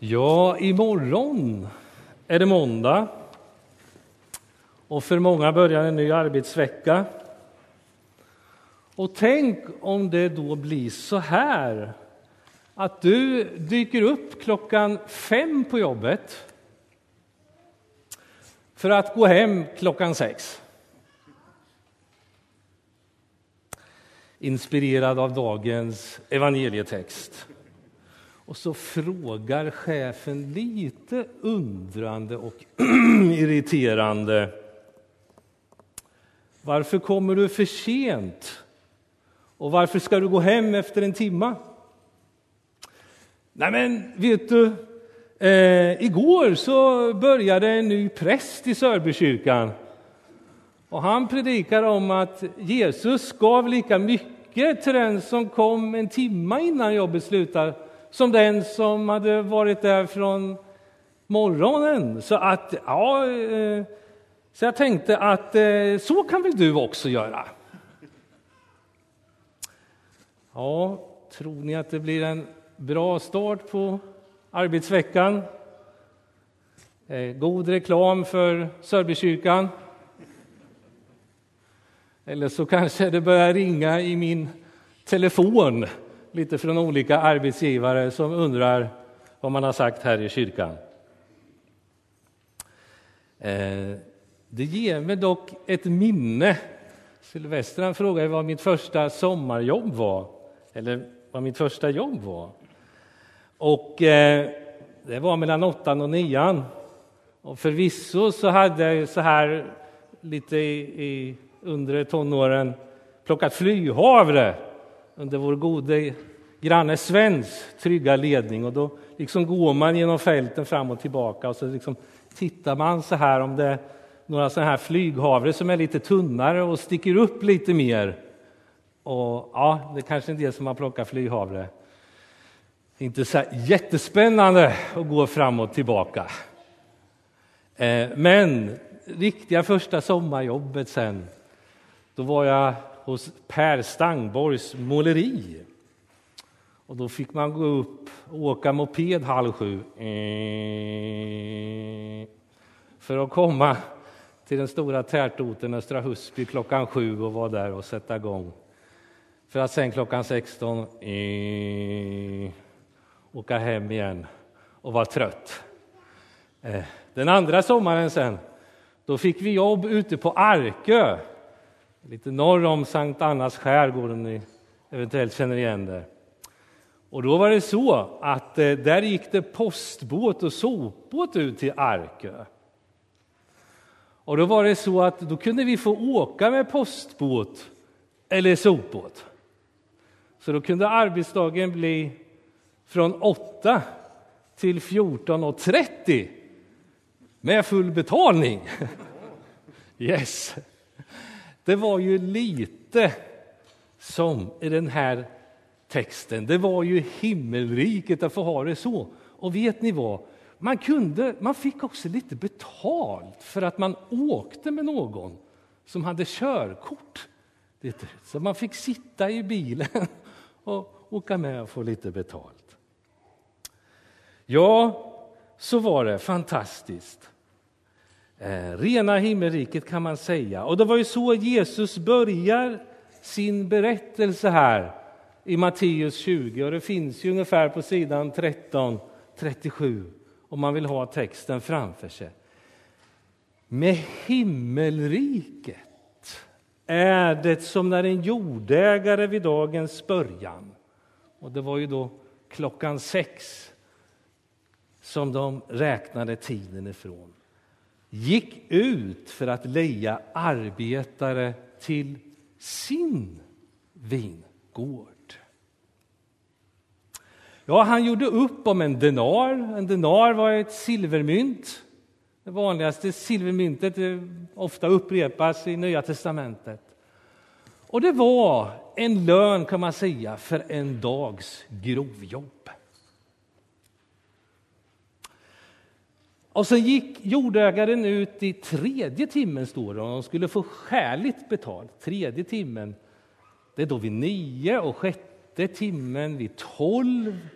Ja, imorgon är det måndag. Och för många börjar en ny arbetsvecka. Och tänk om det då blir så här att du dyker upp klockan fem på jobbet för att gå hem klockan sex. Inspirerad av dagens evangelietext. Och så frågar chefen lite undrande och irriterande. Varför kommer du för sent? Och varför ska du gå hem efter en timma? Nej men, vet du, eh, igår så började en ny präst i Sörbykyrkan. Och han predikar om att Jesus gav lika mycket till den som kom en timma innan jobbet slutade som den som hade varit där från morgonen. Så att, ja, eh, så jag tänkte att eh, så kan väl du också göra. Ja, tror ni att det blir en bra start på arbetsveckan? Eh, god reklam för Sörbykyrkan? Eller så kanske det börjar ringa i min telefon lite från olika arbetsgivare som undrar vad man har sagt här i kyrkan. Eh, det ger mig dock ett minne. Sylvester frågade vad mitt första sommarjobb var, eller vad mitt första jobb var. Och eh, det var mellan åttan och nian. Och förvisso så hade jag så här lite i, i undre tonåren plockat flyhavre under vår gode granne Svens trygga ledning. Och då liksom går man genom fälten fram och tillbaka och så liksom tittar man så här om det är några sådana här flyghavre som är lite tunnare och sticker upp lite mer. Och ja, det är kanske är en del som har plockat flyghavre. Inte så jättespännande att gå fram och tillbaka. Eh, men riktiga första sommarjobbet sen, då var jag hos Per Stangborgs måleri. Och då fick man gå upp och åka moped halv sju eh. för att komma till den stora tätorten Östra Husby klockan sju och vara där och sätta igång. För att sen klockan 16 eh, åka hem igen och vara trött. Eh, den andra sommaren sen, då fick vi jobb ute på Arkö lite norr om Sankt Annas skärgård, om ni eventuellt känner igen det. Och då var det så att eh, där gick det postbåt och sopbåt ut till Arkö. Och då var det så att då kunde vi få åka med postbåt eller sopbåt. Så då kunde arbetsdagen bli från 8 till 14.30 med full betalning. Yes! Det var ju lite som i den här texten. Det var ju himmelriket att få ha det så. Och vet ni vad? Man, kunde, man fick också lite betalt för att man åkte med någon som hade körkort. Så man fick sitta i bilen och åka med och få lite betalt. Ja, så var det fantastiskt. Eh, rena himmelriket kan man säga. Och det var ju så Jesus börjar sin berättelse här i Matteus 20 och det finns ju ungefär på sidan 13, 37 om man vill ha texten framför sig. Med himmelriket är det som när en jordägare vid dagens början, och det var ju då klockan sex som de räknade tiden ifrån, gick ut för att leja arbetare till sin vingård. Ja, han gjorde upp om en denar. En denar var ett silvermynt. Det vanligaste silvermyntet ofta upprepas i Nya testamentet. Och det var en lön kan man säga för en dags grovjobb. Och sen gick jordägaren ut i tredje timmen, står det, och de skulle få skäligt betalt. Tredje timmen, det är då vid nio och sjätte timmen vid tolv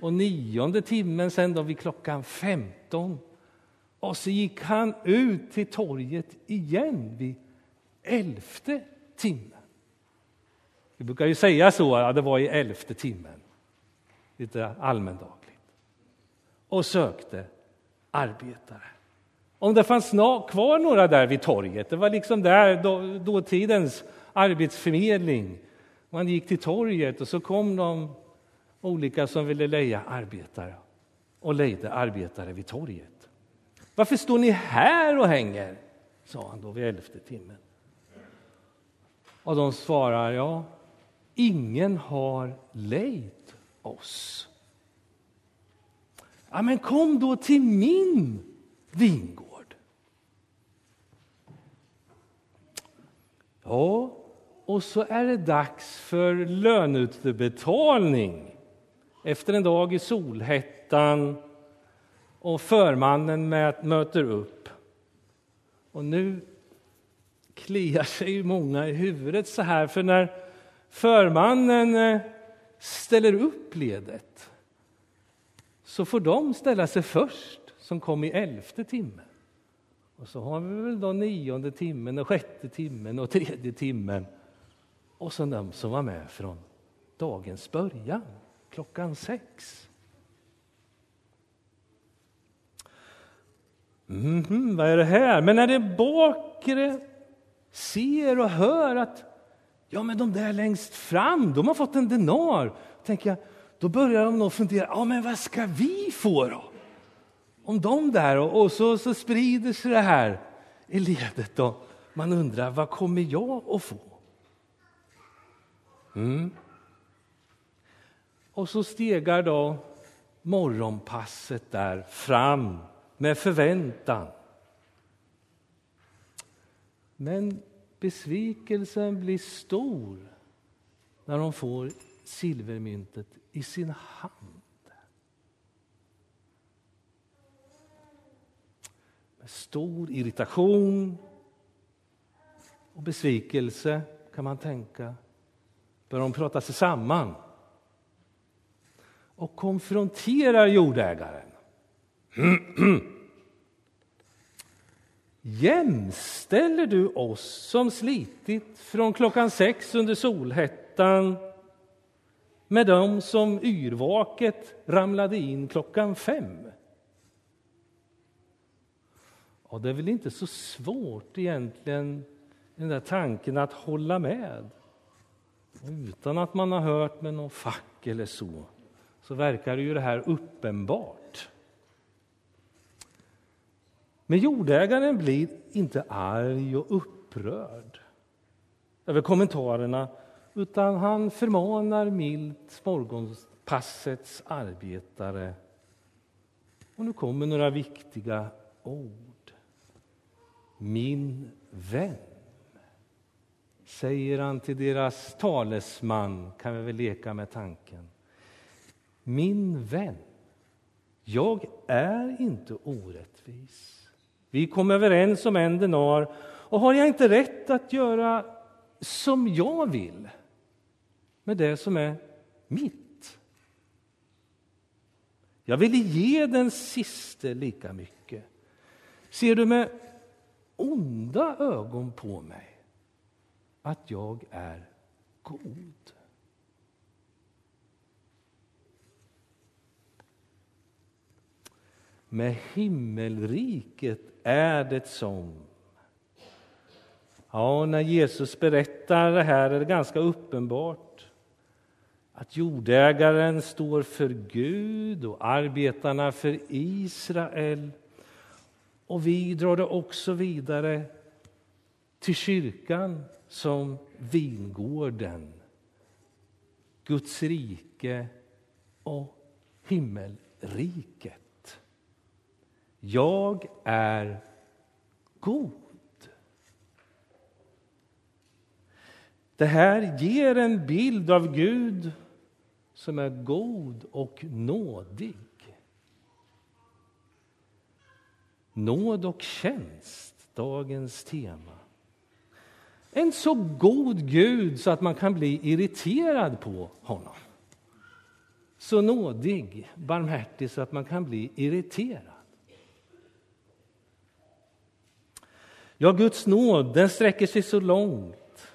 och nionde timmen sen då vid klockan 15. Och så gick han ut till torget igen vid elfte timmen. Vi brukar ju säga så, att det var i elfte timmen, lite allmändagligt. Och sökte arbetare. Om det fanns kvar några där vid torget, det var liksom där då, dåtidens arbetsförmedling. Man gick till torget och så kom de olika som ville leja arbetare och lejde arbetare vid torget. Varför står ni här och hänger? sa han då vid elfte timmen. Och de svarar, ja, ingen har lejt oss. Ja, men kom då till min vingård. Ja, och så är det dags för löneutbetalning efter en dag i solhettan och förmannen möter upp. Och nu kliar sig många i huvudet så här, för när förmannen eh, ställer upp ledet så får de ställa sig först som kom i elfte timmen. Och så har vi väl då nionde timmen och sjätte timmen och tredje timmen. Och så de som var med från dagens början, klockan sex. Mm vad är det här? Men när det bakre ser och hör att ja, men de där längst fram, de har fått en denar, tänker jag, då börjar de nog fundera, ja, men vad ska vi få då? Om de där, och, och så, så sprider sig det här i ledet. Då. Man undrar, vad kommer jag att få? Mm. Och så stegar då morgonpasset där fram med förväntan. Men besvikelsen blir stor när de får silvermyntet i sin hand. Med stor irritation och besvikelse, kan man tänka, börjar de prata sig samman och konfronterar jordägaren. Jämställer du oss som slitit från klockan sex under solhettan med dem som yrvaket ramlade in klockan fem? Och det är väl inte så svårt egentligen, den där tanken att hålla med. Utan att man har hört med någon fack eller så, så verkar ju det här uppenbart. Men jordägaren blir inte arg och upprörd över kommentarerna utan han förmanar milt morgonpassets arbetare. Och nu kommer några viktiga ord. Min vän, säger han till deras talesman, kan vi väl leka med tanken. Min vän, jag är inte orättvis. Vi kom överens om en denar och har jag inte rätt att göra som jag vill med det som är mitt? Jag ville ge den siste lika mycket. Ser du med onda ögon på mig att jag är god? Med himmelriket är det som. Ja, när Jesus berättar det här är det ganska uppenbart att jordägaren står för Gud och arbetarna för Israel. Och vi drar det också vidare till kyrkan som vingården, Guds rike och himmelriket. Jag är god. Det här ger en bild av Gud som är god och nådig. Nåd och tjänst, dagens tema. En så god Gud så att man kan bli irriterad på honom. så nådig, barmhärtig så att man kan bli irriterad. Ja, Guds nåd den sträcker sig så långt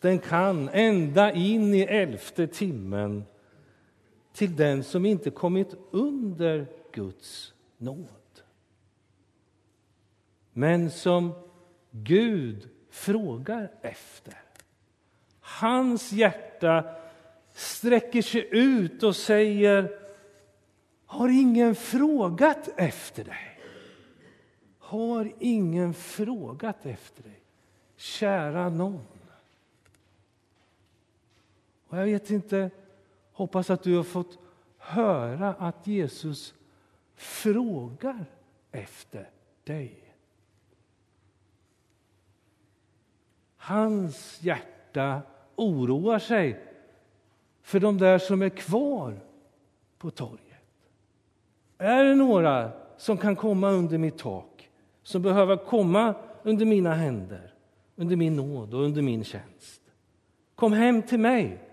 den kan ända in i elfte timmen till den som inte kommit under Guds nåd. Men som Gud frågar efter. Hans hjärta sträcker sig ut och säger Har ingen frågat efter dig? Har ingen frågat efter dig? Kära någon. Och jag vet inte, hoppas att du har fått höra att Jesus frågar efter dig. Hans hjärta oroar sig för de där som är kvar på torget. Är det några som kan komma under mitt tak, som behöver komma under mina händer, under min nåd och under min tjänst? Kom hem till mig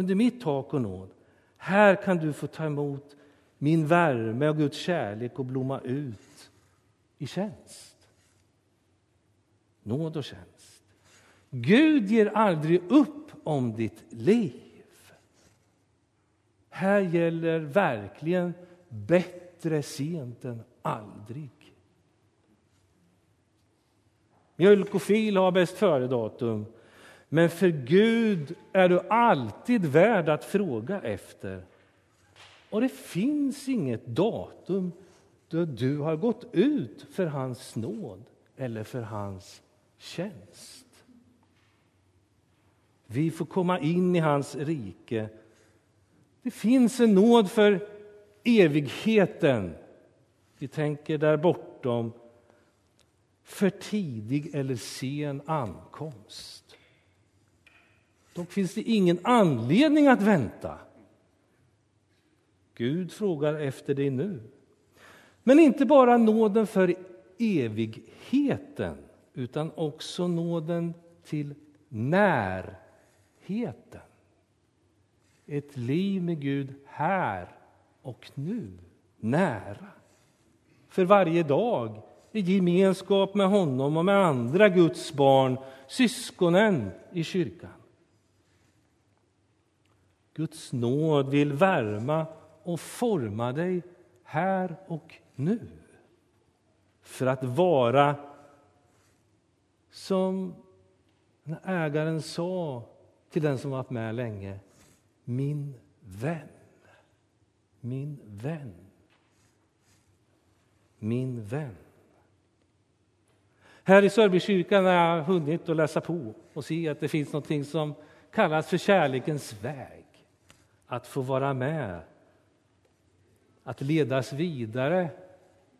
under mitt tak och nåd. Här kan du få ta emot min värme och Guds kärlek och blomma ut i tjänst. Nåd och tjänst. Gud ger aldrig upp om ditt liv. Här gäller verkligen bättre sent än aldrig. Mjölk och fil har bäst före-datum. Men för Gud är du alltid värd att fråga efter. Och det finns inget datum då du har gått ut för hans nåd eller för hans tjänst. Vi får komma in i hans rike. Det finns en nåd för evigheten. Vi tänker där bortom för tidig eller sen ankomst. Dock finns det ingen anledning att vänta. Gud frågar efter dig nu. Men inte bara nåden för evigheten utan också nåden till närheten. Ett liv med Gud här och nu, nära. För varje dag i gemenskap med honom och med andra Guds barn, syskonen i kyrkan. Guds nåd vill värma och forma dig här och nu för att vara som ägaren sa till den som varit med länge, min vän. Min vän. Min vän. Här i Sörbykyrkan har jag hunnit att läsa på och se att det finns något som kallas för kärlekens väg att få vara med, att ledas vidare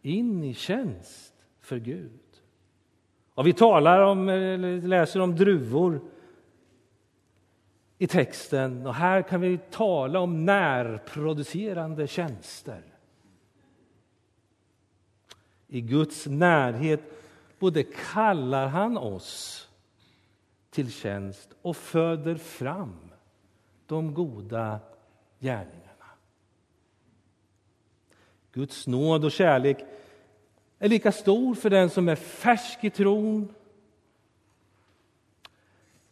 in i tjänst för Gud. Och vi talar om, eller läser om druvor i texten och här kan vi tala om närproducerande tjänster. I Guds närhet både kallar han oss till tjänst och föder fram de goda gärningarna. Guds nåd och kärlek är lika stor för den som är färsk i tron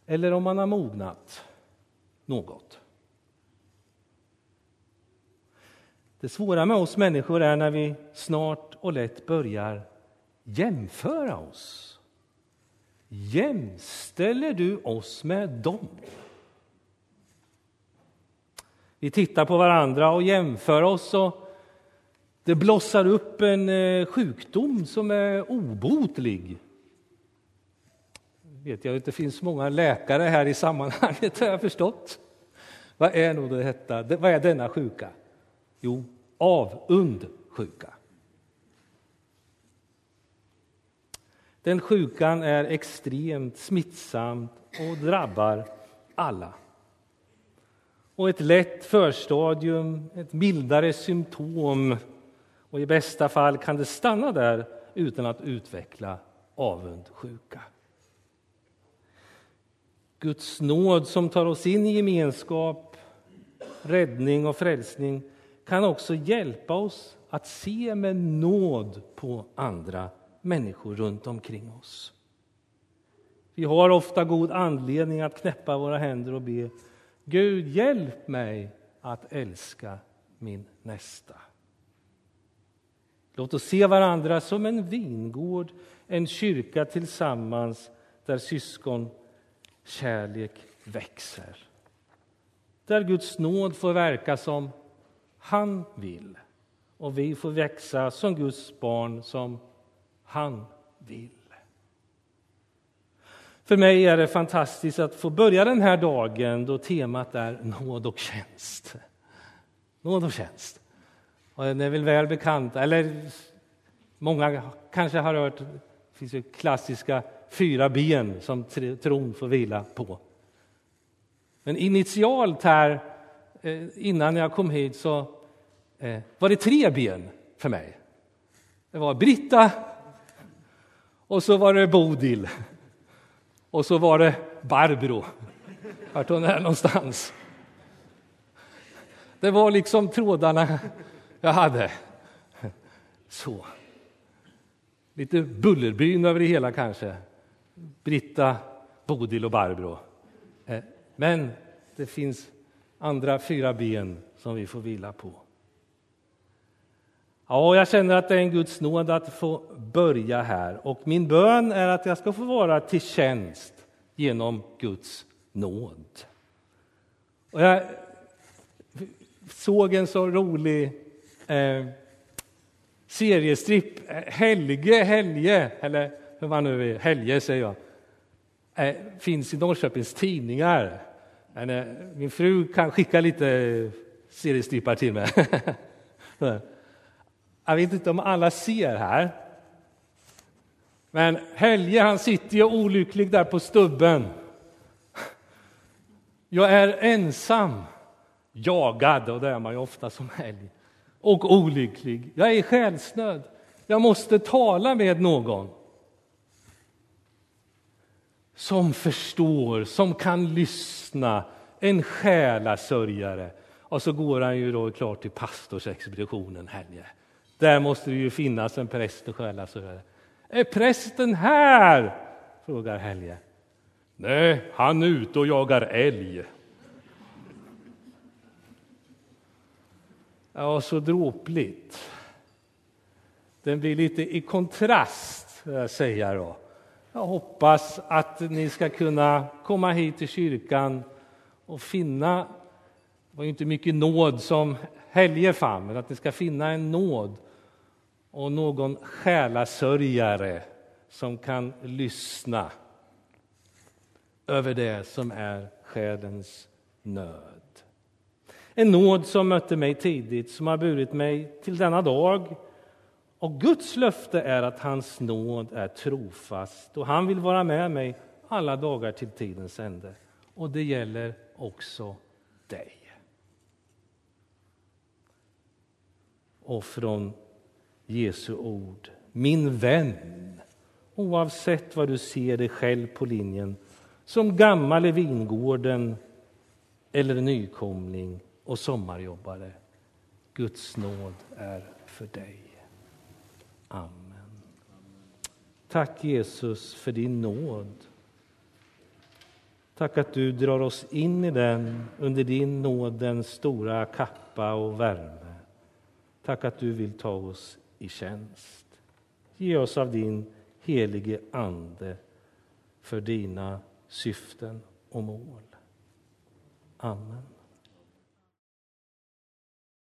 eller om man har mognat något. Det svåra med oss människor är när vi snart och lätt börjar jämföra oss. Jämställer du oss med dem? Vi tittar på varandra och jämför oss. Och det blossar upp en eh, sjukdom som är obotlig. Vet jag att det finns många läkare här i sammanhanget, har jag förstått. Vad är nog detta? Vad är denna sjuka? Jo, avundsjuka. Den sjukan är extremt smittsam och drabbar alla och ett lätt förstadium, ett mildare symptom. Och I bästa fall kan det stanna där utan att utveckla avundsjuka. Guds nåd som tar oss in i gemenskap, räddning och frälsning kan också hjälpa oss att se med nåd på andra människor runt omkring oss. Vi har ofta god anledning att knäppa våra händer och be Gud, hjälp mig att älska min nästa. Låt oss se varandra som en vingård, en kyrka tillsammans där syskon kärlek växer. Där Guds nåd får verka som han vill och vi får växa som Guds barn som han vill. För mig är det fantastiskt att få börja den här dagen då temat är nåd och tjänst. Nåd och tjänst. Och den är väl väl bekant, eller många kanske har hört, det finns ju klassiska fyra ben som tron får vila på. Men initialt här, eh, innan jag kom hit, så eh, var det tre ben för mig. Det var Britta, och så var det Bodil, och så var det Barbro. Vart hon är någonstans. Det var liksom trådarna jag hade. Så. Lite Bullerbyn över det hela kanske. Britta, Bodil och Barbro. Eh, men det finns andra fyra ben som vi får vila på. Ja, jag känner att det är en Guds nåd att få börja här. Och min bön är att jag ska få vara till tjänst genom Guds nåd. Och jag såg en så rolig eh, seriestripp, Helge, Helge, eller hur man nu är, Helge säger jag, eh, finns i Norrköpings tidningar. Men, eh, min fru kan skicka lite seriestrippar till mig. jag vet inte om alla ser här. Men Helge han sitter ju olycklig där på stubben. Jag är ensam, jagad, och det är man ju ofta som helg, och olycklig. Jag är i själsnöd. Jag måste tala med någon som förstår, som kan lyssna, en själasörjare. Och så går han ju då klart till pastorsexpeditionen, Helge. Där måste det ju finnas en präst och själasörjare. Är prästen här? frågar Helge. Nej, han är ute och jagar älg. Ja, så dråpligt. Den blir lite i kontrast, säger jag då. Jag hoppas att ni ska kunna komma hit till kyrkan och finna, det var ju inte mycket nåd som Helge fann, men att ni ska finna en nåd och någon själasörjare som kan lyssna över det som är själens nöd. En nåd som mötte mig tidigt, som har burit mig till denna dag. Och Guds löfte är att hans nåd är trofast och han vill vara med mig alla dagar till tidens ände. Och det gäller också dig. Och från Jesu ord. Min vän, oavsett vad du ser dig själv på linjen som gammal i vingården eller nykomling och sommarjobbare. Guds nåd är för dig. Amen. Tack Jesus för din nåd. Tack att du drar oss in i den under din nådens stora kappa och värme. Tack att du vill ta oss i tjänst. Ge oss av din helige Ande för dina syften och mål. Amen.